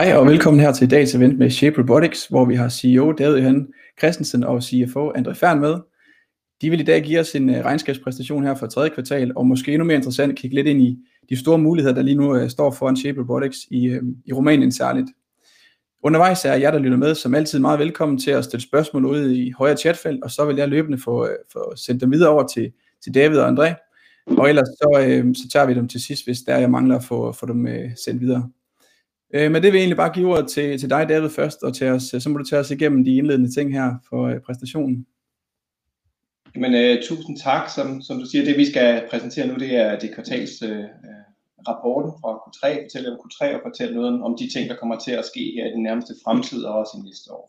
Hej og velkommen her til dagens event med Shape Robotics, hvor vi har CEO David Johan Christensen og CFO André Fern med. De vil i dag give os en øh, regnskabspræstation her for tredje kvartal, og måske endnu mere interessant kigge lidt ind i de store muligheder, der lige nu øh, står foran Shape Robotics i, øh, i Rumænien særligt. Undervejs er jeg, der lytter med, som altid meget velkommen til at stille spørgsmål ude i højre chatfelt, og så vil jeg løbende få, få sendt dem videre over til, til David og André. Og ellers så, så tager vi dem til sidst, hvis der jeg mangler at få, få dem sendt videre. Øh, men det vil jeg egentlig bare give ordet til, til dig, David, først, og til os, øh, så må du tage os igennem de indledende ting her for øh, præstationen. Jamen, uh, tusind tak. Som, som du siger, det vi skal præsentere nu, det er det kvartals uh, rapporten fra Q3, fortælle om Q3 og fortælle noget om de ting, der kommer til at ske her i den nærmeste fremtid og også i næste år.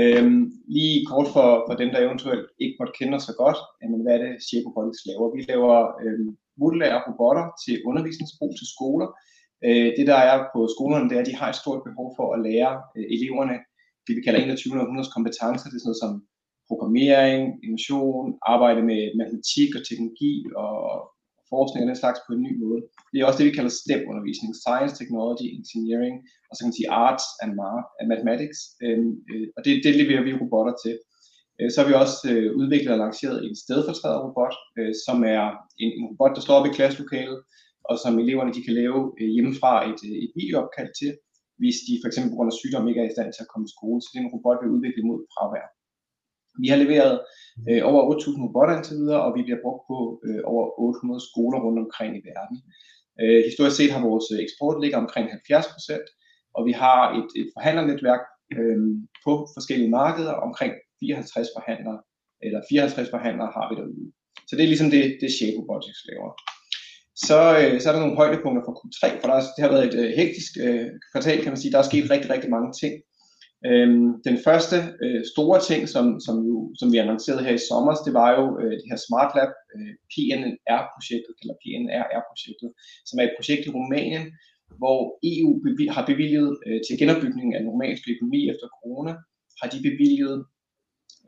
Øhm, lige kort for, for dem, der eventuelt ikke måtte kende os så godt, jamen, hvad er det Shape Robotics laver? Vi laver øhm, modulære robotter til undervisningsbrug til skoler, Øh, det der er på skolerne, det er, at de har et stort behov for at lære øh, eleverne det, vi kalder 21. århundredes kompetencer. Det er sådan noget som programmering, innovation, arbejde med matematik og teknologi og forskning og den slags på en ny måde. Det er også det, vi kalder STEM-undervisning, Science, Technology, Engineering, og så kan man sige Arts and, Mathematics, øhm, øh, og det, det leverer vi robotter til. Øh, så har vi også øh, udviklet og lanceret en stedfortræderrobot, øh, som er en, en robot, der står op i klasselokalet, og som eleverne de kan lave øh, hjemmefra et, øh, et videoopkald til, hvis de for eksempel på grund af sygdom ikke er i stand til at komme i skole. Så det er en robot, vi har udviklet mod fravær. Vi har leveret øh, over 8.000 robotter indtil videre, og vi bliver brugt på øh, over 800 skoler rundt omkring i verden. Øh, historisk set har vores øh, eksport ligget omkring 70 procent, og vi har et, et forhandlernetværk øh, på forskellige markeder, omkring 54 forhandlere, eller 54 forhandlere har vi derude. Så det er ligesom det, det Shape Robotics laver så, øh, så er der nogle højdepunkter for Q3, for der, det har været et øh, hektisk øh, kvartal, kan man sige. Der er sket rigtig, rigtig mange ting. Øhm, den første øh, store ting, som, som, jo, som vi annoncerede her i sommer, det var jo øh, det her Smart Lab øh, PNR-projektet, eller PNRR-projektet, som er et projekt i Rumænien, hvor EU bevi- har bevilget øh, til genopbygningen af den romanske økonomi efter corona, har de bevilget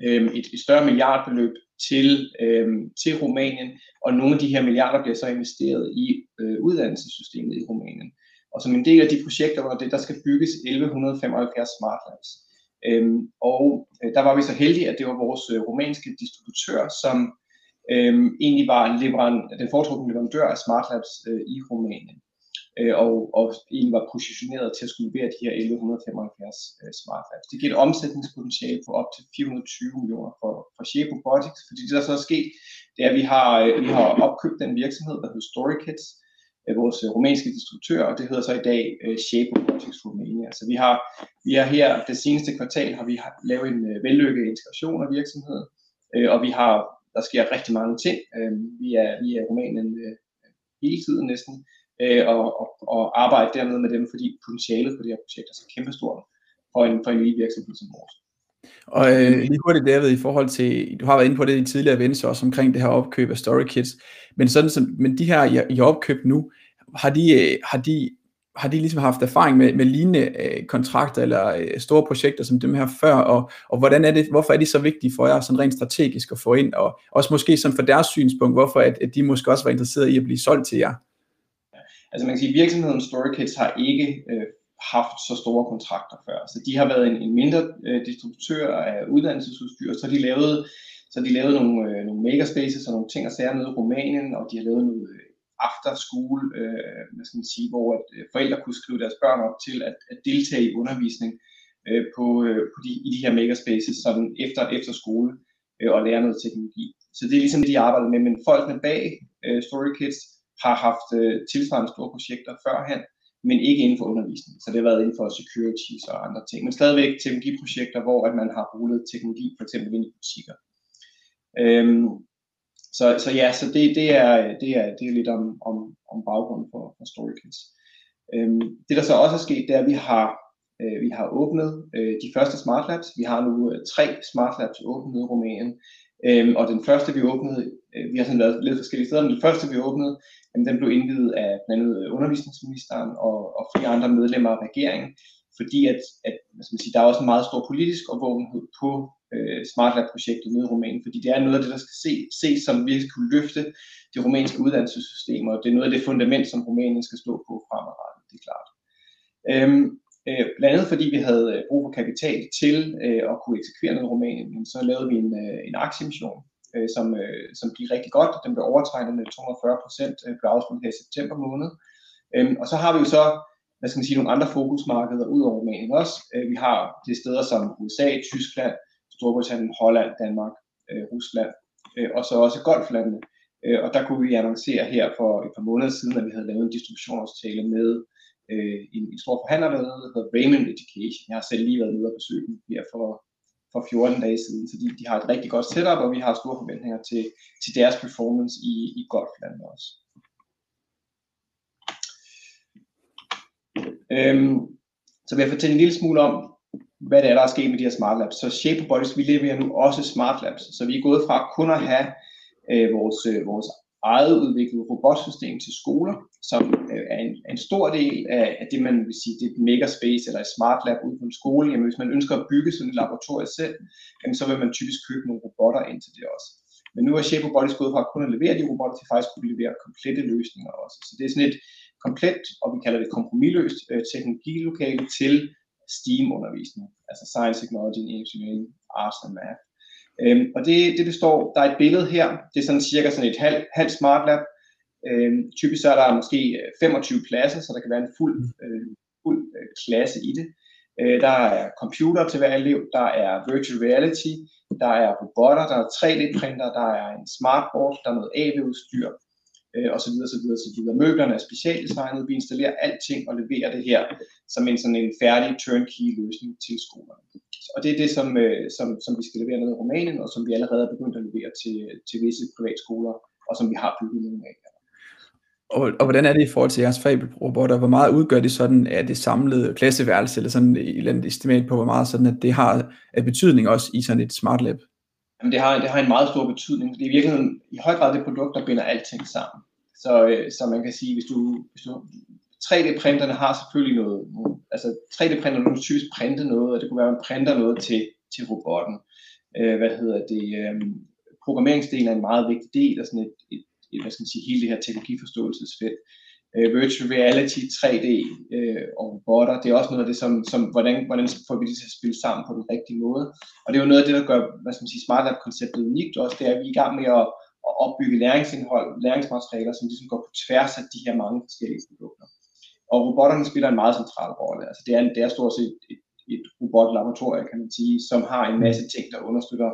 øh, et, et større milliardbeløb til, øh, til Rumænien, og nogle af de her milliarder bliver så investeret i øh, uddannelsessystemet i Rumænien. Og som en del af de projekter var det, der skal bygges 1175 smart labs. Øhm, og øh, der var vi så heldige, at det var vores øh, rumænske distributør, som øh, egentlig var leveran, den foretrukne leverandør af smart labs øh, i Rumænien øh, og, og egentlig var positioneret til at skulle levere de her 1175 øh, smart labs. Det giver et omsætningspotentiale på op til 420 millioner for, for Shape Robotics, fordi det der så er sket, det er, at vi har, øh, vi har opkøbt den virksomhed, der hedder StoryKids, øh, vores øh, rumænske distributør, og det hedder så i dag øh, Shape Robotics Romania. Så vi har, vi har her, det seneste kvartal, har vi lavet en øh, vellykket integration af virksomheden, øh, og vi har, der sker rigtig mange ting. Øh, vi, er, vi er Rumænien øh, hele tiden næsten, øh, og, og, og arbejde dernede med dem, fordi potentialet for det her projekt er så kæmpestort for en, for en lille virksomhed som vores. Og øh, lige hurtigt, David, i forhold til, du har været inde på det i tidligere events også omkring det her opkøb af StoryKids, men sådan som, men de her, I, I har opkøbt nu, har de, øh, har de, har de ligesom haft erfaring med, med lignende øh, kontrakter eller øh, store projekter som dem her før, og, og hvordan er det, hvorfor er de så vigtige for jer sådan rent strategisk at få ind, og også måske som for deres synspunkt, hvorfor at, at de måske også var interesseret i at blive solgt til jer? Altså man kan sige, at virksomheden StoryKids har ikke øh, haft så store kontrakter før. Så de har været en, en mindre øh, distributør af uddannelsesudstyr, så de lavede, så de lavede nogle, øh, nogle makerspaces og nogle ting og sager nede i Rumænien, og de har lavet noget øh, after school, øh, hvad skal man sige, hvor at, øh, forældre kunne skrive deres børn op til at, at deltage i undervisning øh, på, øh, på de, i de her makerspaces sådan efter, efter skole øh, og lære noget teknologi. Så det er ligesom det, de arbejder med, men folkene bag øh, StoryKids har haft øh, tilsvarende store projekter førhen, men ikke inden for undervisning. Så det har været inden for security og andre ting. Men stadigvæk teknologiprojekter, hvor at man har rullet teknologi for eksempel ind i butikker. Øhm, så, så ja, så det, det, er, det, er, det er lidt om, om, om baggrunden for, for StoryKids. Øhm, det der så også er sket, det er, at vi har, øh, vi har åbnet øh, de første Smart Labs. Vi har nu øh, tre Smart Labs åbnet i Rumænien. Øhm, og den første, vi åbnede, øh, vi har sådan lavet lidt forskellige steder, men den første, vi åbnede, jamen, den blev indvidet af blandt andet øh, undervisningsministeren og, og flere andre medlemmer af regeringen, fordi at, at hvad skal man sige, der er også en meget stor politisk opvågenhed på øh, Smart Lab-projektet nede i Rumænien, fordi det er noget af det, der skal se, ses som virkelig kunne løfte det rumænske uddannelsessystem, og det er noget af det fundament, som Rumænien skal stå på fremadrettet, det er klart. Øhm, Øh, blandt andet fordi vi havde øh, brug for kapital til øh, at kunne eksekvere noget i Rumænien, så lavede vi en, øh, en aktieemission, øh, som, øh, som gik rigtig godt. Den blev overtegnet med 240 procent, øh, blev afsluttet her i september måned. Øh, og så har vi jo så hvad skal man sige, nogle andre fokusmarkeder ud over Rumænien også. Øh, vi har det steder som USA, Tyskland, Storbritannien, Holland, Danmark, øh, Rusland, øh, og så også golflandene. Øh, og der kunne vi annoncere her for et par måneder siden, at vi havde lavet en distributionsaftale med øh, en, en stor forhandler dernede, der hedder Raymond Education. Jeg har selv lige været ude og besøge dem her for, for 14 dage siden, så de, de har et rigtig godt setup, og vi har store forventninger til, til deres performance i, i golfland også. Øhm, så vil jeg fortælle en lille smule om, hvad det er, der er sket med de her smart labs. Så Shape Robotics, vi leverer nu også smart labs. Så vi er gået fra kun at have øh, vores, øh, vores eget udviklet robotsystem til skoler, som øh, er en, en stor del af, af det, man vil sige, det er et megaspace eller et smart lab ude på en skole. Jamen, hvis man ønsker at bygge sådan et laboratorium selv, jamen, så vil man typisk købe nogle robotter ind til det også. Men nu er Shape Robotics gået fra kun at levere de robotter til faktisk at kunne levere komplette løsninger også. Så det er sådan et komplet, og vi kalder det kompromilløst, øh, teknologilokale til STEAM-undervisning, altså Science, Technology, Engineering, Arts and Math. Øhm, og det, det består, der er et billede her, det er sådan cirka sådan et halv, halv smart lab. Øhm, typisk så er der måske øh, 25 pladser, så der kan være en fuld, øh, fuld øh, klasse i det. Øh, der er computer til hver elev, der er virtual reality, der er robotter, der er 3D-printer, der er en smartboard, der er noget AV-udstyr, øh, og så videre, så videre, så videre. Møblerne er specialdesignet, vi installerer alting og leverer det her som en sådan en færdig turnkey løsning til skolerne. Og det er det, som, øh, som, som vi skal levere ned i Rumænien, og som vi allerede er begyndt at levere til, til visse privatskoler, og som vi har bygget nogle af. Og, og hvordan er det i forhold til jeres fabelrobotter? Hvor meget udgør det sådan af det samlede klasseværelse, eller sådan et eller andet estimat på, hvor meget sådan, at det har af betydning også i sådan et smart lab? Jamen, det, har, det har en meget stor betydning. Det er i virkeligheden i høj grad det produkt, der binder alting sammen. Så, øh, så man kan sige, hvis du, hvis du 3D-printerne har selvfølgelig noget, altså 3D-printerne vil typisk printe noget, og det kunne være, at man printer noget til, til robotten. Øh, hvad hedder det? Øh, programmeringsdelen er en meget vigtig del af sådan et, et, et hvad skal man sige, hele det her teknologiforståelsesfelt. Øh, virtual reality, 3D øh, og robotter, det er også noget af det, som, som hvordan, hvordan får vi det til at spille sammen på den rigtige måde. Og det er jo noget af det, der gør hvad skal man sige, Smart Lab-konceptet unikt også, det er, at vi er i gang med at, at opbygge læringsindhold, læringsmaterialer, som ligesom går på tværs af de her mange forskellige produkter. Og robotterne spiller en meget central rolle. Altså det, er, det er stort set et, et robotlaboratorium, kan man sige, som har en masse ting, der understøtter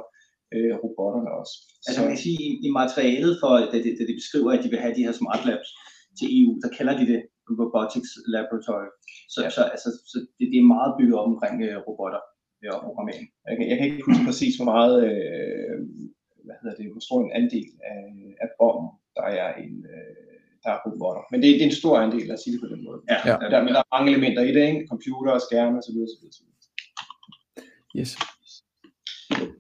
øh, robotterne også. Altså man kan sige, i, i materialet for, da de, da de beskriver, at de vil have de her smart labs til EU, der kalder de det Robotics Laboratory. Så, ja. så, altså, så det, det er meget bygget op omkring øh, robotter øh, og programmering. Jeg kan, jeg kan ikke huske præcis, hvor meget, øh, hvad hedder det, hvor stor en andel af, af bomben, der er en, øh, der er robotter. Men det, det er en stor andel, lad os sige det på den måde. Ja. ja. Der, men der er mange elementer i det, ikke? computer, skærme osv. osv. Yes.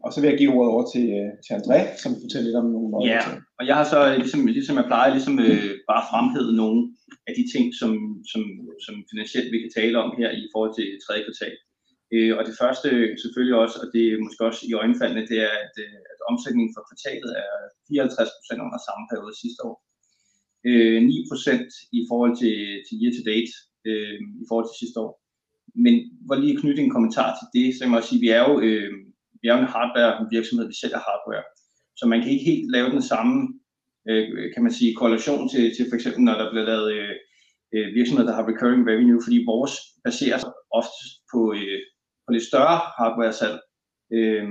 Og så vil jeg give ordet over til, øh, til André, som vil fortælle lidt om nogle nøgler. Ja, og jeg har så, øh, ligesom, ligesom jeg plejer, ligesom øh, bare fremhævet nogle af de ting, som, som, som finansielt vi kan tale om her i forhold til tredje kvartal. Øh, og det første selvfølgelig også, og det er måske også i øjenfaldene, det er, at, øh, at omsætningen for kvartalet er 54% under samme periode sidste år øh, 9% i forhold til, til year to date øh, i forhold til sidste år. Men hvor lige knytte en kommentar til det, så jeg må sige, vi er jo, øh, vi er hardware en hardware virksomhed, vi sælger hardware. Så man kan ikke helt lave den samme, øh, kan man sige, korrelation til, til for eksempel, når der bliver lavet øh, øh virksomheder, der har recurring revenue, fordi vores baserer sig ofte på, øh, på lidt større hardware-salg. Øh,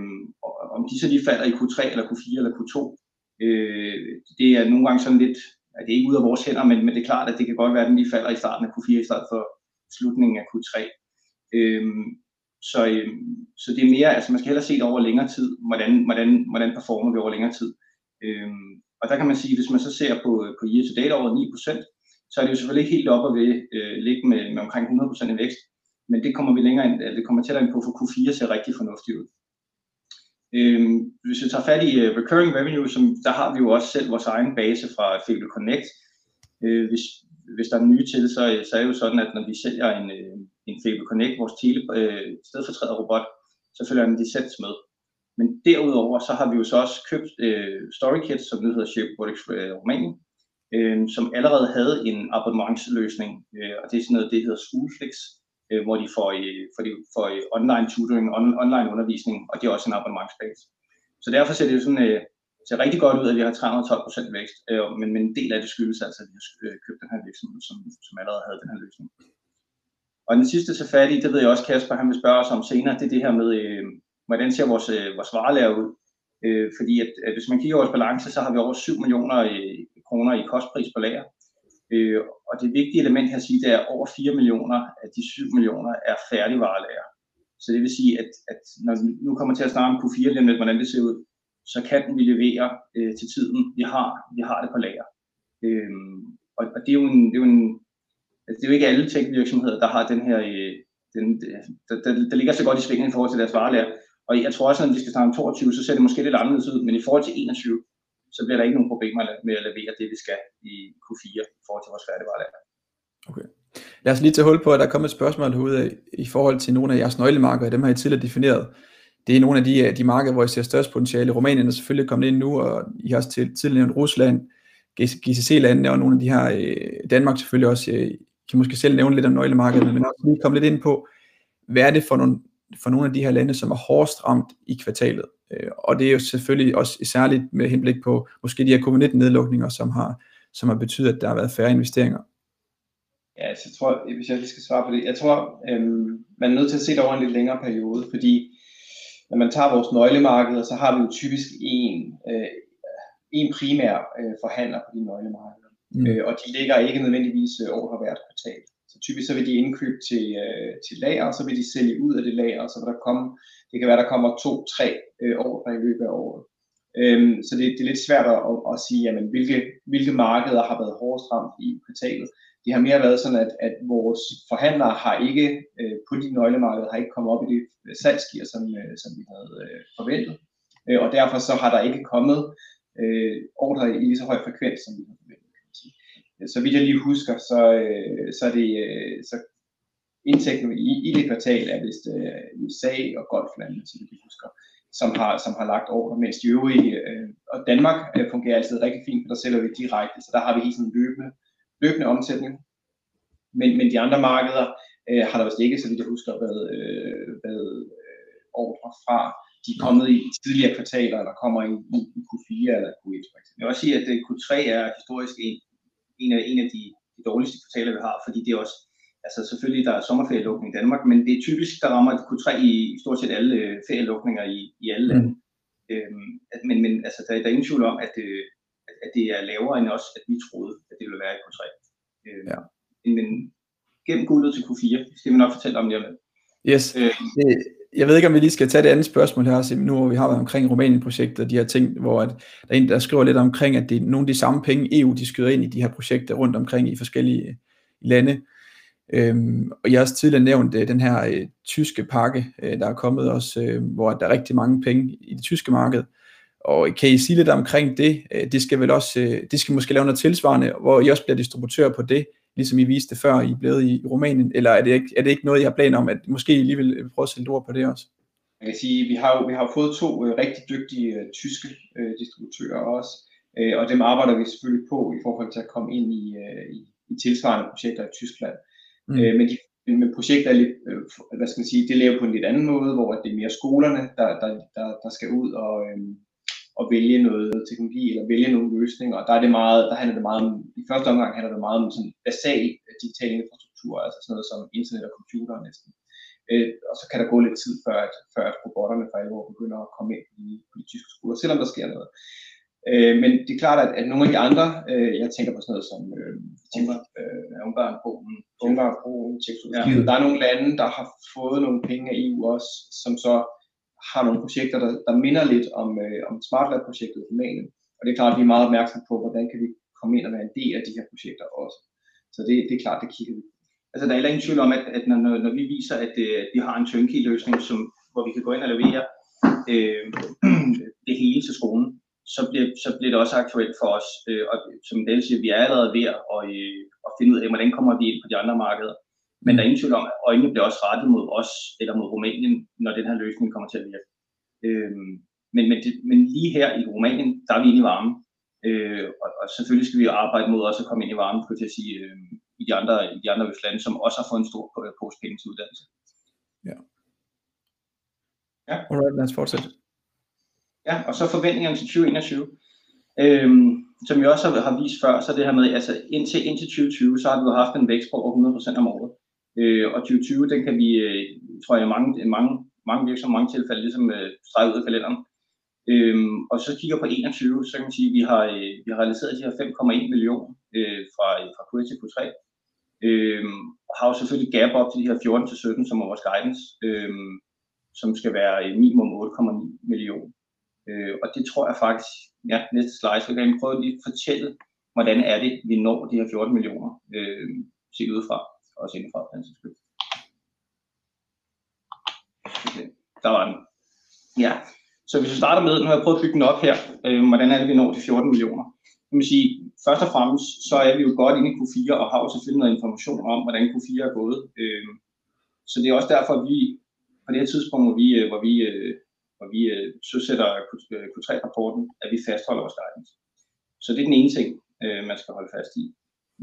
om de så lige falder i Q3 eller Q4 eller Q2, øh, det er nogle gange sådan lidt at det er ikke ud af vores hænder, men, men det er klart, at det kan godt være, at den lige falder i starten af Q4 i stedet for slutningen af Q3. Øhm, så, øhm, så det er mere, altså man skal hellere se det over længere tid, hvordan, hvordan, hvordan performer vi over længere tid. Øhm, og der kan man sige, hvis man så ser på, på year to date over 9%, så er det jo selvfølgelig ikke helt oppe ved øh, ligge med, med omkring 100% i vækst, men det kommer vi længere ind, det kommer tættere ind på, for Q4 ser rigtig fornuftigt ud. Øhm, hvis vi tager fat i uh, recurring revenue, som, der har vi jo også selv vores egen base fra Fable Connect. Øh, hvis, hvis der er nye til, så, så er det jo sådan, at når vi sælger en, øh, en Fable Connect, vores tele, øh, stedfortræder robot, så følger en licens med. Men derudover så har vi jo så også købt øh, StoryKit, som nu hedder Shape Robotics øh, Rumænien, øh, som allerede havde en abonnementsløsning, øh, og det er sådan noget, det hedder Schoolflix, øh, hvor de får, øh, for de får øh, online tutoring, on, online undervisning, og det er også en abonnementsbase. Så derfor ser det jo sådan, øh, ser rigtig godt ud, at vi har 312% vækst, øh, men, men en del af det skyldes altså, at vi har øh, købt den her virksomhed, som, som allerede havde den her løsning. Og den sidste til fat i, det ved jeg også, Kasper, han vil spørge os om senere, det er det her med, øh, hvordan ser vores, øh, vores varelærer ud? Øh, fordi at, at hvis man kigger på vores balance, så har vi over 7 millioner øh, kroner i kostpris på lager. Øh, og det vigtige element her at sige, det er, at over 4 millioner af de 7 millioner er færdigvarelager. Så det vil sige, at, at når vi nu kommer til at snakke om Q4 lige lidt, hvordan det ser ud, så kan vi levere øh, til tiden. Vi har, vi har det på lager. Øh, og, og det er jo en, det er jo en altså, det er jo ikke alle tech-virksomheder, der har den her, øh, den, der, der, der, ligger så godt i svingen i forhold til deres varelager. Og jeg tror også, at når vi skal snakke om 22, så ser det måske lidt anderledes ud, men i forhold til 21, så bliver der ikke nogen problemer med at levere det, vi skal i Q4 i forhold til vores færdigvarelager. Okay. Lad os lige tage hul på, at der er kommet et spørgsmål herude øh, i forhold til nogle af jeres nøglemarkeder, dem har I tidligere defineret. Det er nogle af de, øh, de markeder, hvor I ser størst potentiale. Rumænien er selvfølgelig kommet ind nu, og I har også tidligere nævnt Rusland, GCC-landene og nogle af de her, øh, Danmark selvfølgelig også, kan måske selv nævne lidt om nøglemarkederne, men også lige komme lidt ind på, hvad er det for nogle, for nogle af de her lande, som er hårdest ramt i kvartalet? Øh, og det er jo selvfølgelig også særligt med henblik på måske de her covid-19-nedlukninger, som har, som har betydet, at der har været færre investeringer. Ja, så jeg tror, hvis jeg lige skal svare på det, jeg tror, øhm, man er nødt til at se det over en lidt længere periode, fordi når man tager vores nøglemarkeder, så har vi jo typisk en, øh, en primær øh, forhandler på de nøglemarkeder. Mm. Øh, og de ligger ikke nødvendigvis øh, over hvert kvartal. Så typisk så vil de indkøbe til, øh, til lager, og så vil de sælge ud af det lager, og så vil der komme, det kan være, der kommer to-tre øh, ordre i løbet af året. Øhm, så det, det er lidt svært at, at, at sige, jamen, hvilke, hvilke markeder har været hårdest ramt i kvartalet. Det har mere været sådan, at, at vores forhandlere har ikke øh, på de nøglemarkeder har ikke kommet op i det øh, salgsgear, som, øh, som vi havde øh, forventet. Øh, og derfor så har der ikke kommet øh, ordre i lige så høj frekvens, som vi havde forventet. Så vidt jeg lige husker, så, øh, så er det øh, så indtægten i, i det kvartal er vist øh, USA og golflandene, som vi husker, som har, som har lagt ordre, mens de øvrige, øh, og Danmark øh, fungerer altid rigtig fint, for der sælger vi direkte, så der har vi helt sådan en løbende, løbende omsætning. Men, men de andre markeder øh, har der vist ikke, så vidt jeg husker, været, øh, været øh, ordre fra. De er kommet i tidligere kvartaler, eller kommer i, i, Q4 eller Q1 for eksempel. Jeg vil også sige, at øh, Q3 er historisk en, en af, en af de, de dårligste kvartaler, vi har, fordi det er også, altså selvfølgelig der er sommerferielukning i Danmark, men det er typisk, der rammer Q3 i, i stort set alle øh, ferielukninger i, i alle lande. Mm. Øhm, at, men, men altså, der, der er ingen tvivl om, at, øh, at, at det er lavere end også, at vi troede, at det ville være i Q3. Øhm, ja. Men, gennem guldet til Q4, det skal vi nok fortælle om lige om lidt. Yes. Øh, jeg ved ikke, om vi lige skal tage det andet spørgsmål her, nu hvor vi har været omkring Rumænien-projektet og de her ting, hvor at der er en, der skriver lidt omkring, at det er nogle af de samme penge, EU de skyder ind i de her projekter rundt omkring i forskellige øh, lande. Øhm, og jeg har også tidligere nævnt øh, den her øh, tyske pakke, øh, der er kommet også, øh, hvor der er rigtig mange penge i det tyske marked. Og kan I sige lidt omkring det? Øh, det skal vel også, øh, det skal måske lave noget tilsvarende, hvor I også bliver distributør på det, ligesom I viste før, I er blevet i, Rumænien, eller er det, ikke, er det ikke noget, I har planer om, at måske I lige vil prøve at sætte ord på det også? Jeg kan sige, vi har jo, vi har fået to øh, rigtig dygtige øh, tyske øh, distributører også, øh, og dem arbejder vi selvfølgelig på i forhold til at komme ind i, øh, i, i tilsvarende projekter i Tyskland. Mm. Øh, men de men projekter er lidt, øh, hvad skal man sige, det laver på en lidt anden måde, hvor det er mere skolerne, der, der, der, der skal ud og, øh, at vælge noget teknologi eller vælge nogle løsninger. Og der er det meget, der handler det meget om, i første omgang handler det meget om sådan basal digital infrastruktur, altså sådan noget som internet og computer næsten. Øh, og så kan der gå lidt tid før, at, før at robotterne for alvor begynder at komme ind i, på de tyske skoler, selvom der sker noget. Øh, men det er klart, at, at nogle af de andre, øh, jeg tænker på sådan noget som øh, Ungarn, øh, Ungarn, Polen, Ungarn, Polen, Tjekkoslovakiet, ja. der er nogle lande, der har fået nogle penge af EU også, som så har nogle projekter, der, der minder lidt om, øh, om SmartLab-projektet i Rumænien. Og det er klart, at vi er meget opmærksomme på, hvordan kan vi komme ind og være en del af de her projekter også. Så det, det er klart, det kigger vi Altså, der er heller ingen tvivl om, at, at når, når vi viser, at, øh, at vi har en turnkey-løsning, som, hvor vi kan gå ind og levere øh, det hele til skolen, så bliver, så bliver det også aktuelt for os. Øh, og som Dale siger, vi er allerede ved at, og, øh, at finde ud af, hvordan kommer vi ind på de andre markeder. Men der er ingen tvivl om, at øjnene bliver også rettet mod os eller mod Rumænien, når den her løsning kommer til at virke. Øhm, men, men, det, men lige her i Rumænien, der er vi inde i varmen. Øh, og, og selvfølgelig skal vi arbejde mod også at komme ind i varmen, skulle jeg sige, øh, i de andre, i de andre lande, som også har fået en stor pose penge til uddannelse. Ja. Ja. Alright, lad os fortsætte. Ja, og så forventningerne til 2021. Øhm, som vi også har, har vist før, så det her med, altså indtil, indtil 2020, så har vi jo haft en vækst på over 100% om året. Øh, og 2020, den kan vi, øh, tror jeg, mange, mange, mange virksomheder, mange tilfælde ligesom øh, strege ud af kalenderen. Øhm, og så kigger på 21, så kan man sige, at vi har, øh, vi har realiseret de her 5,1 millioner øh, fra, fra Q1 til Q3. Øhm, og har jo selvfølgelig gap op til de her 14 til 17, som er vores guidance, øhm, som skal være øh, minimum 8,9 millioner. Øh, og det tror jeg faktisk, ja, næste slide, så kan jeg prøve lige at fortælle, hvordan er det, vi når de her 14 millioner, øh, set udefra, også indefra, for okay. Der var den. Ja, så hvis vi starter med, nu har jeg prøvet at bygge den op her, øh, hvordan er det, vi når de 14 millioner. Kan vil sige, først og fremmest, så er vi jo godt inde i Q4, og har jo selvfølgelig noget information om, hvordan Q4 er gået. Øh, så det er også derfor, at vi på det her tidspunkt, hvor vi, øh, hvor vi, øh, hvor vi øh, søsætter Q3-rapporten, øh, at vi fastholder vores guidance. Så det er den ene ting, øh, man skal holde fast i.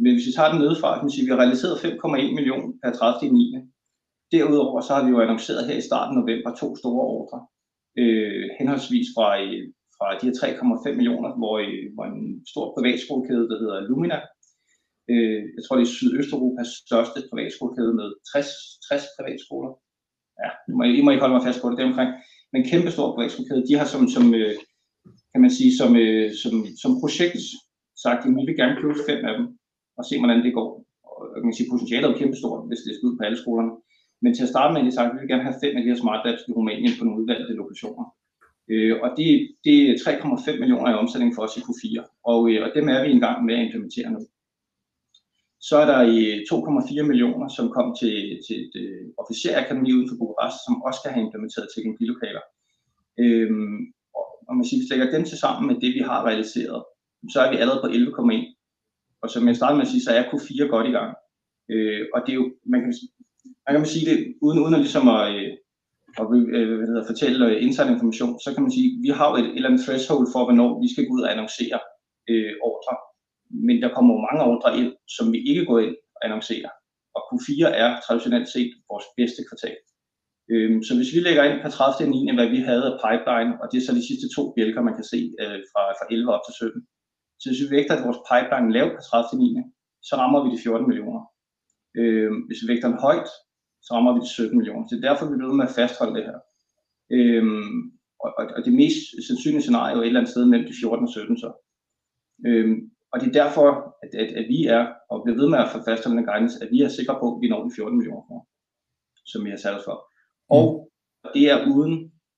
Men hvis vi tager den nedefra, kan man sige, at vi har realiseret 5,1 millioner per 30. 9. Derudover så har vi jo annonceret her i starten af november to store ordre, øh, henholdsvis fra, øh, fra de her 3,5 millioner, hvor, øh, hvor en stor privatskolekæde, der hedder Lumina, øh, jeg tror det er Sydøsteuropas største privatskolekæde med 60, 60 privatskoler. Ja, nu må, I må ikke holde mig fast på det, det omkring. Men kæmpe stor privatskolekæde, de har som, som øh, kan man sige, som, øh, som, som projekt sagt, at vi vil gerne købe fem af dem, og se, hvordan det går. Og øh, kan man sige, potentialet er jo kæmpestort, hvis det skal ud på alle skolerne. Men til at starte med, er sagt, at vi vil gerne have fem af de her smart labs i Rumænien på nogle udvalgte lokationer. Øh, og det, det er 3,5 millioner i omsætning for os i Q4, og, øh, og dem er vi i gang med at implementere nu. Så er der øh, i 2,4 millioner, som kom til, til et øh, officerakademi uden for Bukarest, som også skal have implementeret teknologilokaler. Øhm, og, og man siger, hvis vi lægger dem til sammen med det, vi har realiseret, så er vi allerede på 11,1. Og som jeg startede med at sige, så er Q4 godt i gang. Øh, og det er jo, man kan, man kan sige det, uden, uden at ligesom at, øh, at øh, hvad hedder, fortælle øh, information, så kan man sige, vi har jo et, et eller andet threshold for, hvornår vi skal gå ud og annoncere øh, ordre. Men der kommer jo mange ordre ind, som vi ikke går ind og annoncerer. Og Q4 er traditionelt set vores bedste kvartal. Øhm, så hvis vi lægger ind på 30. 9. hvad vi havde af pipeline, og det er så de sidste to bjælker, man kan se øh, fra, fra 11 op til 17. Så hvis vi vægter vores pipeline lavt per 30. 9. så rammer vi de 14 millioner. Øhm, hvis vi vægter den højt, så rammer vi de 17 millioner. Så det er derfor, vi bliver med at fastholde det her. Øhm, og, og, og det mest sandsynlige scenarie er et eller andet sted mellem de 14 og 17 så. Øhm, og det er derfor, at, at, at vi er, og bliver ved med at få fastholde den guidance, at vi er sikre på, at vi når de 14 millioner kroner, som vi har sat os for. Og det er uden,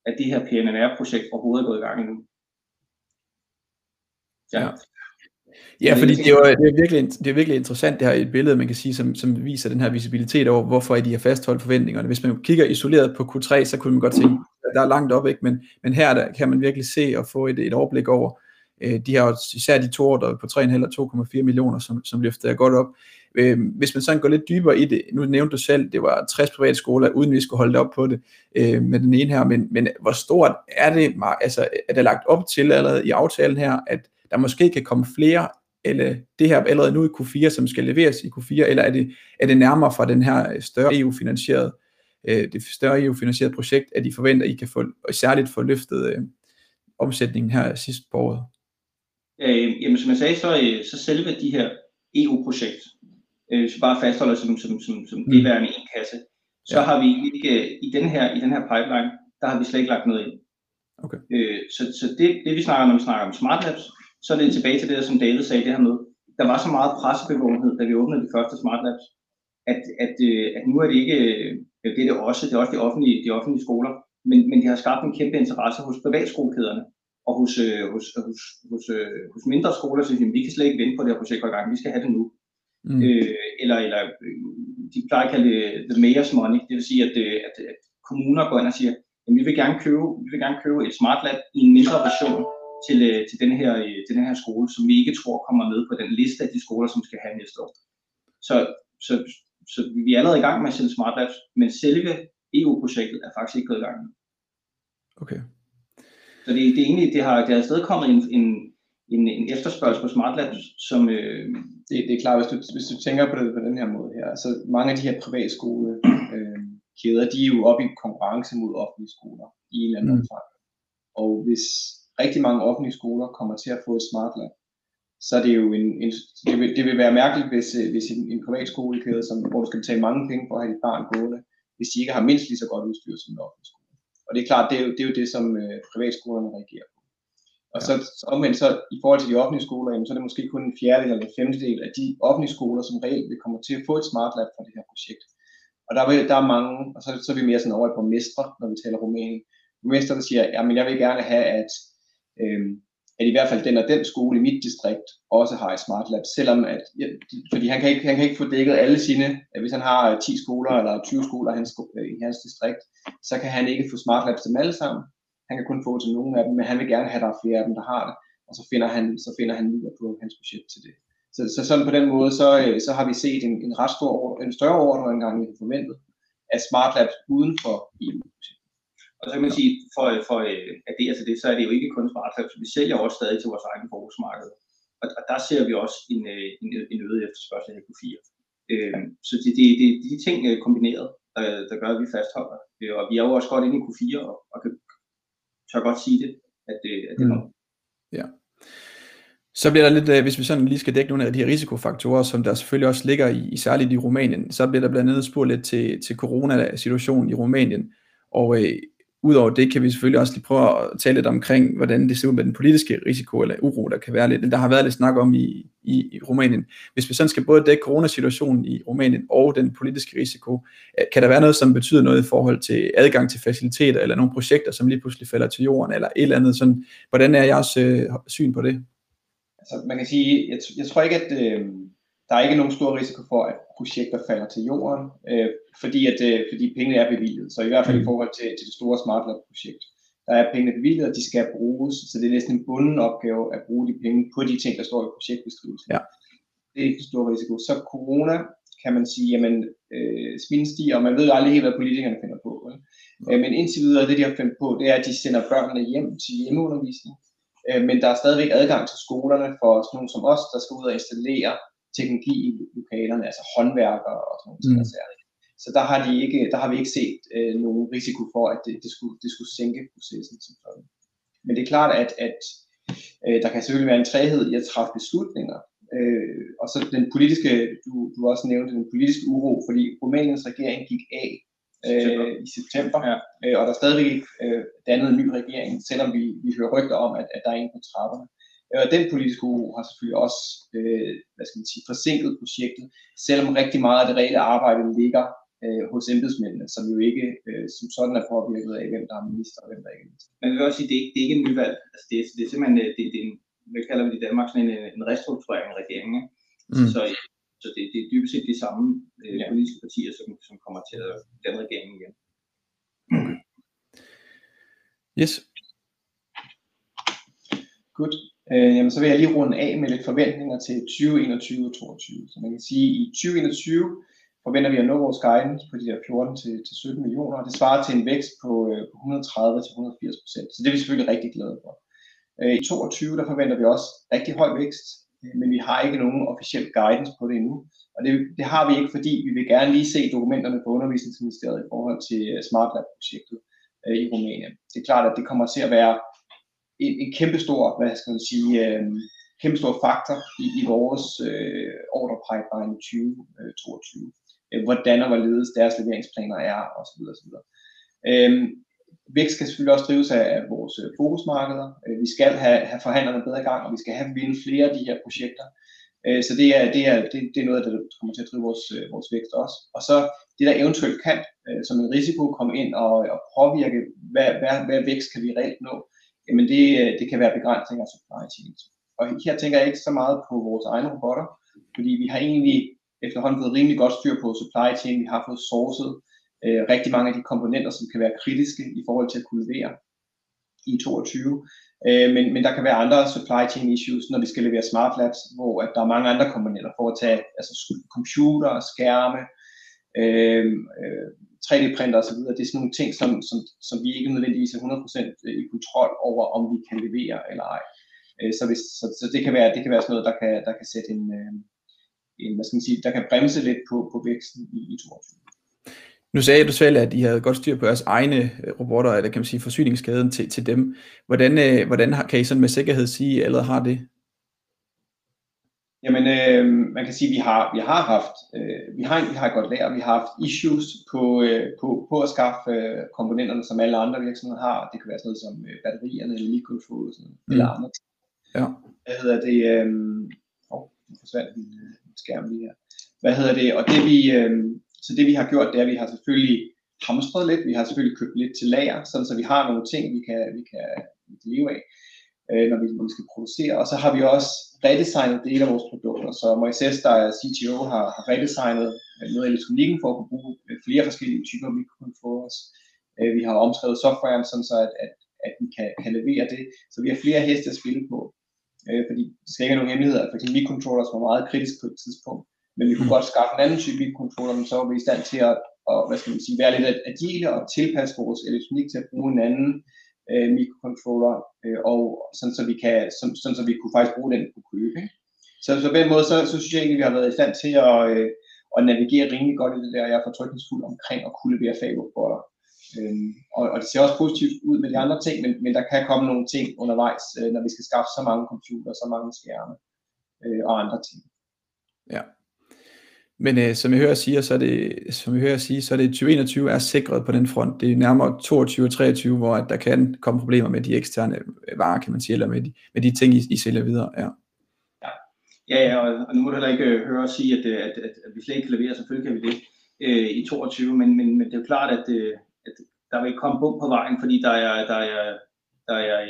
at det her PNR-projekt overhovedet er gået i gang endnu. Ja. ja. Ja, fordi det er jo det er virkelig, det er virkelig interessant, det her et billede, man kan sige, som, som viser den her visibilitet over, hvorfor de har fastholdt forventningerne. Hvis man kigger isoleret på Q3, så kunne man godt tænke, at der er langt op, ikke? Men, men her der kan man virkelig se og få et, et overblik over, øh, de jo især de to ordre på 3,5 og 2,4 millioner, som, som løfter godt op. Øh, hvis man sådan går lidt dybere i det, nu nævnte du selv, det var 60 private skoler, uden vi skulle holde det op på det øh, med den ene her, men, men hvor stort er det, altså er det lagt op til allerede i aftalen her, at der måske kan komme flere eller det her allerede nu i Q4, som skal leveres i Q4, eller er det, er det nærmere fra den her større EU-finansierede, øh, det større EU-finansierede projekt, at I forventer, at I kan få, og særligt få løftet øh, omsætningen her sidst på året? Øh, jamen som jeg sagde, så, øh, så selve de her EU-projekt, øh, hvis vi bare fastholder som, som, som, som mm. det værende en kasse, så ja. har vi ikke i den her i den her pipeline, der har vi slet ikke lagt noget ind. Okay. Øh, så så det, det vi snakker om, når vi snakker om smart labs, så er det tilbage til det, som David sagde, det her med, der var så meget pressebevågenhed, da vi åbnede de første smart labs, at, at, øh, at nu er det ikke, øh, det er det også, det er også de offentlige, de offentlige skoler, men, men det har skabt en kæmpe interesse hos privatskolekæderne, og hos, øh, hos, hos, hos, hos mindre skoler, så vi kan slet ikke vente på det her projekt i gang, vi skal have det nu. Mm. Øh, eller, eller de plejer at kalde det the mayor's money, det vil sige, at, at, at kommuner går ind og siger, at vi vil gerne købe, vi vil gerne købe et smart lab i en mindre version til, til, den her, til den her skole, som vi ikke tror kommer med på den liste af de skoler, som skal have næste år. Så, så, så vi er allerede i gang med at sælge smart labs, men selve EU-projektet er faktisk ikke gået i gang. Okay. Så det, det er egentlig, det har, det har stadig kommet en, en, en, en efterspørgsel på Smart Labs, som... Øh... Det, det er klart, hvis du, hvis du tænker på det på den her måde her, altså mange af de her privatskole øh, kæder, de er jo oppe i konkurrence mod offentlige skoler i en eller anden mm. omfang. Og hvis rigtig mange offentlige skoler kommer til at få et smart lab, så er det jo en, en det, vil, det vil være mærkeligt, hvis, øh, hvis en, en privat skolekæde, som, hvor du skal betale mange penge for at have dit barn gående, hvis de ikke har mindst lige så godt udstyr som en offentlig skole. Og det er klart, det er jo det, er jo det som øh, privatskolerne reagerer på. Og så, så omvendt så i forhold til de offentlige skoler, jamen, så er det måske kun en fjerdedel eller en femtedel af de offentlige skoler, som reelt vil komme til at få et smart lab fra det her projekt. Og der, vil, der er mange, og så, så er vi mere sådan over på mestre, når vi taler Rumænien. Mestre, der siger, jamen jeg vil gerne have, at, øh, at i hvert fald den og den skole i mit distrikt også har et smart lab, selvom at, ja, fordi han kan, ikke, han kan ikke få dækket alle sine, at hvis han har øh, 10 skoler eller 20 skoler i hans, øh, i hans distrikt, så kan han ikke få smart labs til dem alle sammen. Han kan kun få til nogle af dem, men han vil gerne have, at der er flere af dem, der har det, og så finder han, så finder han midler på hans budget til det. Så, så sådan på den måde, så, øh, så har vi set en, en ret stor, en større ordre engang vi forventet af smart labs uden for EU. Og så kan man sige, for, for øh, at det, altså det, så er det jo ikke kun smart labs, vi sælger også stadig til vores egen forbrugsmarked. Og, og der ser vi også en, øh, en, en øget efterspørgsel i Q4. Øh, så det, det, det, de ting kombineret, der, der gør, at vi fastholder. Og vi er jo også godt inde i Q4, og, og kan tør godt sige det, at det, at det mm. Ja. Så bliver der lidt, øh, hvis vi sådan lige skal dække nogle af de her risikofaktorer, som der selvfølgelig også ligger i, i særligt i Rumænien, så bliver der blandt andet spurgt lidt til, til coronasituationen i Rumænien. Og øh, Udover det kan vi selvfølgelig også lige prøve at tale lidt omkring, hvordan det ser ud med den politiske risiko eller uro, der kan være lidt. Der har været lidt snak om i, i, i Rumænien. Hvis vi sådan skal både dække coronasituationen i Rumænien og den politiske risiko, øh, kan der være noget, som betyder noget i forhold til adgang til faciliteter eller nogle projekter, som lige pludselig falder til jorden eller et eller andet? Sådan, hvordan er jeres øh, syn på det? Altså, man kan sige, jeg, jeg tror ikke, at øh, der er ikke nogen stor risiko for, at projekter falder til jorden, øh, fordi, at, øh, fordi pengene er bevilget. Så i hvert fald i mm. forhold til, til det store Smart Lab-projekt, der er pengene bevilget, og de skal bruges, så det er næsten en bunden opgave at bruge de penge på de ting, der står i projektbeskrivelsen. Ja. Det er ikke en stor risiko. Så corona kan man sige, jamen øh, smitten stiger, og man ved aldrig helt, hvad politikerne finder på. Ja. Øh, men indtil videre, det de har fundet på, det er, at de sender børnene hjem til hjemmeundervisning, øh, men der er stadigvæk adgang til skolerne for sådan nogle som os, der skal ud og installere teknologi i lokalerne, altså håndværkere og sådan noget. Mm. Så der har, de ikke, der har vi ikke set øh, nogen risiko for, at det, det, skulle, det skulle sænke processen som sådan. Men det er klart, at, at øh, der kan selvfølgelig være en træhed i at træffe beslutninger. Øh, og så den politiske, du, du også nævnte, den politiske uro, fordi Rumæniens regering gik af øh, i september, ja. øh, og der er stadigvæk ikke øh, dannet en ny regering, selvom vi, vi hører rygter om, at, at der er en på trapperne. Øh, og den politiske uro har selvfølgelig også øh, hvad skal man sige, forsinket projektet, selvom rigtig meget af det reelle arbejde ligger øh, hos embedsmændene, som jo ikke øh, som sådan er påvirket af, hvem der er minister og hvem der ikke er minister. Men vi vil også sige, det er, det er ikke en nyvalg. Altså, det, er, det er simpelthen øh, det, det er en, hvad kalder vi det i Danmark, sådan en, øh, en restrukturering af regeringen. Mm. Så, så det, det er dybest set de samme øh, ja. politiske partier, som, som kommer til at danne regeringen igen. Okay. Yes. Good. Øh, jamen, så vil jeg lige runde af med lidt forventninger til 2021 og 2022. Så man kan sige, at i 2021 forventer vi at nå vores guidance på de her 14 til, til 17 millioner, og det svarer til en vækst på, øh, på 130 til 180 procent. Så det er vi selvfølgelig rigtig glade for. Øh, I 2022 der forventer vi også rigtig høj vækst, øh, men vi har ikke nogen officiel guidance på det endnu. Og det, det har vi ikke, fordi vi vil gerne lige se dokumenterne på undervisningsministeriet i forhold til øh, Smart Lab-projektet øh, i Rumænien. Det er klart, at det kommer til at være en, en kæmpe stor, hvad skal man sige, øh, kæmpe stor faktor i, i vores øh, order pipeline 2022. Øh, øh, hvordan og hvorledes deres leveringsplaner er osv. osv. Øh, vækst skal selvfølgelig også drives af, af vores øh, fokusmarkeder. Øh, vi skal have, have forhandlerne bedre i gang, og vi skal have vinde flere af de her projekter. Øh, så det er, det, er, det, det er noget, der kommer til at drive vores, øh, vores vækst også. Og så det, der eventuelt kan øh, som en risiko komme ind og, og påvirke, hvad, hvad, hvad vækst kan vi reelt nå, jamen det, øh, det kan være begrænsninger af supply chain. Og her tænker jeg ikke så meget på vores egne robotter, fordi vi har egentlig efterhånden fået rimelig godt styr på supply chain. Vi har fået sourcet øh, rigtig mange af de komponenter, som kan være kritiske i forhold til at kunne levere i 22. Øh, men, men der kan være andre supply chain issues, når vi skal levere smart labs, hvor at der er mange andre komponenter for at tage altså computer, skærme, øh, øh, 3D-printer osv. Det er sådan nogle ting, som, som, som vi ikke nødvendigvis er 100% øh, i kontrol over, om vi kan levere eller ej. Øh, så, hvis, så, så det, kan være, det kan være sådan noget, der kan, der kan sætte en, øh, en, hvad skal man sige, der kan bremse lidt på, på væksten i, i 22. Nu sagde du selv, at I havde godt styr på jeres egne robotter, eller kan man sige forsyningskæden til, til dem. Hvordan, hvordan kan I sådan med sikkerhed sige, eller har det? Jamen, øh, man kan sige, at vi har, vi har haft, øh, vi har, vi har godt lært, vi har haft issues på, øh, på, på at skaffe øh, komponenterne, som alle andre virksomheder har. Det kan være sådan noget som øh, batterierne, eller mikrofoner, mm. eller andre ting. Ja. Hvad hedder det? Øh, oh, nu forsvandt min, øh, skærm lige her. Hvad hedder det? Og det vi, øh, så det vi har gjort, det er, at vi har selvfølgelig hamstret lidt. Vi har selvfølgelig købt lidt til lager, sådan så vi har nogle ting, vi kan, vi kan, vi kan leve af øh, når, vi, når vi skal producere. Og så har vi også redesignet dele af vores produkter. Så Moises, der er CTO, har, har redesignet øh, noget af elektronikken for at kunne bruge øh, flere forskellige typer mikrocontrollers. Øh, vi har omskrevet softwaren, sådan så at, at, at vi kan, kan levere det. Så vi har flere heste at spille på. Øh, fordi det skal ikke have nogen hemmeligheder. For eksempel mikrocontrollers var meget kritisk på et tidspunkt. Men vi kunne mm. godt skaffe en anden type mikrocontroller, men så var vi i stand til at, og, hvad skal man sige, være lidt agile og tilpasse vores elektronik til at bruge en anden øh, mikrocontroller, øh, og sådan så vi kan, sådan, sådan så vi kunne faktisk bruge den på købe. Så, så på den måde, så, så synes jeg egentlig, vi har været i stand til at, øh, at navigere rimelig godt i det der. Jeg er fortrykningsfuld omkring at kunne levere fabelrobotter. Øhm, og, og det ser også positivt ud med de andre ting, men, men der kan komme nogle ting undervejs, øh, når vi skal skaffe så mange computer, så mange skærme øh, og andre ting. Ja. Men øh, som jeg hører sige, så er det, som jeg hører sige, så er det 2021 er sikret på den front. Det er nærmere 22 og 23, hvor at der kan komme problemer med de eksterne varer, kan man sige, eller med de, med de ting, I, I sælger videre. Ja. Ja, ja, og, og nu må du heller ikke øh, høre os sige, at, øh, at, at, at vi slet ikke kan levere. Selvfølgelig kan vi det øh, i 22, men, men, men det er jo klart, at, øh, at der vil komme bum på vejen, fordi der er, der er, der er,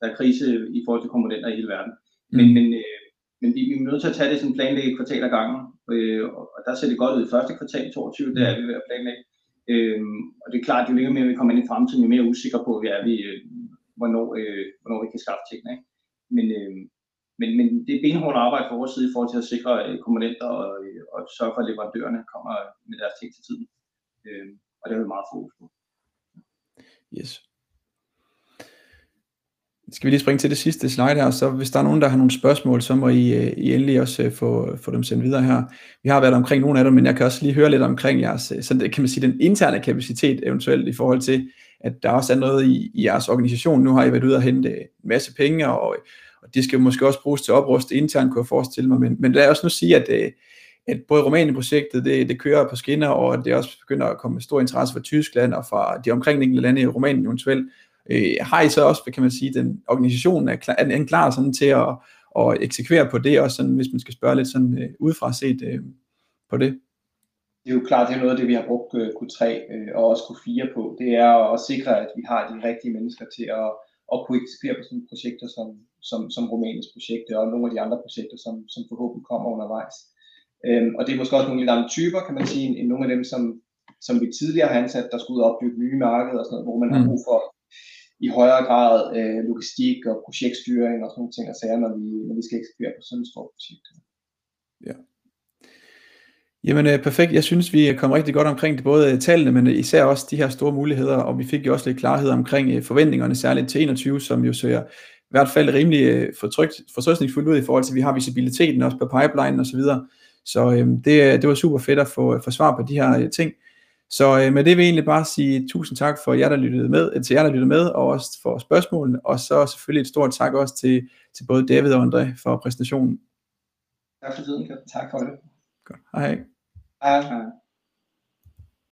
der er krise i forhold til komponenter i hele verden. Men, mm. men, øh, men vi, vi er nødt til at tage det sådan planlægge kvartal ad gangen, øh, og der ser det godt ud i første kvartal 22, der er vi ved at planlægge. Øh, og det er klart, at jo længere mere vi kommer ind i fremtiden, jo mere usikre på vi er, vi, øh, hvornår, øh, hvornår vi kan skaffe tingene. Ikke? Men, øh, men, men det er benhårdt arbejde fra vores side i forhold til at sikre øh, komponenter og, øh, og sørge for, at leverandørerne kommer med deres ting til tiden. Øh, og det er vi meget fokus på. Yes skal vi lige springe til det sidste slide her, så hvis der er nogen, der har nogle spørgsmål, så må I, øh, I endelig også øh, få, få dem sendt videre her. Vi har været omkring nogle af dem, men jeg kan også lige høre lidt omkring jeres, øh, sådan, så det, kan man sige, den interne kapacitet eventuelt i forhold til, at der også er noget i, i jeres organisation. Nu har I været ude og hente en masse penge, og, og det skal måske også bruges til at opruste internt, kunne jeg forestille mig. Men, men lad os nu sige, at, at både Rumænien-projektet, det, det kører på skinner, og det også begynder at komme med stor interesse fra Tyskland og fra de omkringliggende lande i Rumænien eventuelt. Øh, har I så også, kan man sige, den organisation er, klar, er den klar sådan til at, at eksekvere på det, også sådan, hvis man skal spørge lidt sådan øh, udefra set øh, på det? Det er jo klart, det er noget af det, vi har brugt øh, Q3 øh, og også Q4 på. Det er at sikre, at vi har de rigtige mennesker til at, at kunne eksekvere på sådan nogle projekter som, som, som Rumæniens projekt og nogle af de andre projekter, som, som forhåbentlig kommer undervejs. Øhm, og det er måske også nogle lidt andre typer, kan man sige, end nogle af dem, som, som vi tidligere har ansat, der skulle opbygge nye markeder og sådan noget, hvor man mm. har brug for i højere grad øh, logistik og projektstyring og sådan nogle ting og sager, når vi, når vi skal eksekvere på sådan et stort projekt. Ja. Jamen øh, perfekt, jeg synes vi kom rigtig godt omkring det, både tallene, men især også de her store muligheder, og vi fik jo også lidt klarhed omkring øh, forventningerne, særligt til 21, som jo ser i hvert fald rimelig øh, fortrystningsfuldt ud i forhold til, at vi har visibiliteten også på pipeline og så videre. Så øhm, øh, det, det var super fedt at få, øh, få svar på de her øh, ting. Så øh, med det vil jeg egentlig bare sige tusind tak for jer, der lyttede med, til jer, der lyttede med, og også for spørgsmålene, og så selvfølgelig et stort tak også til, til både David og André for præsentationen. Tak for tiden, tak for det. Godt. Hej. Hej. hej.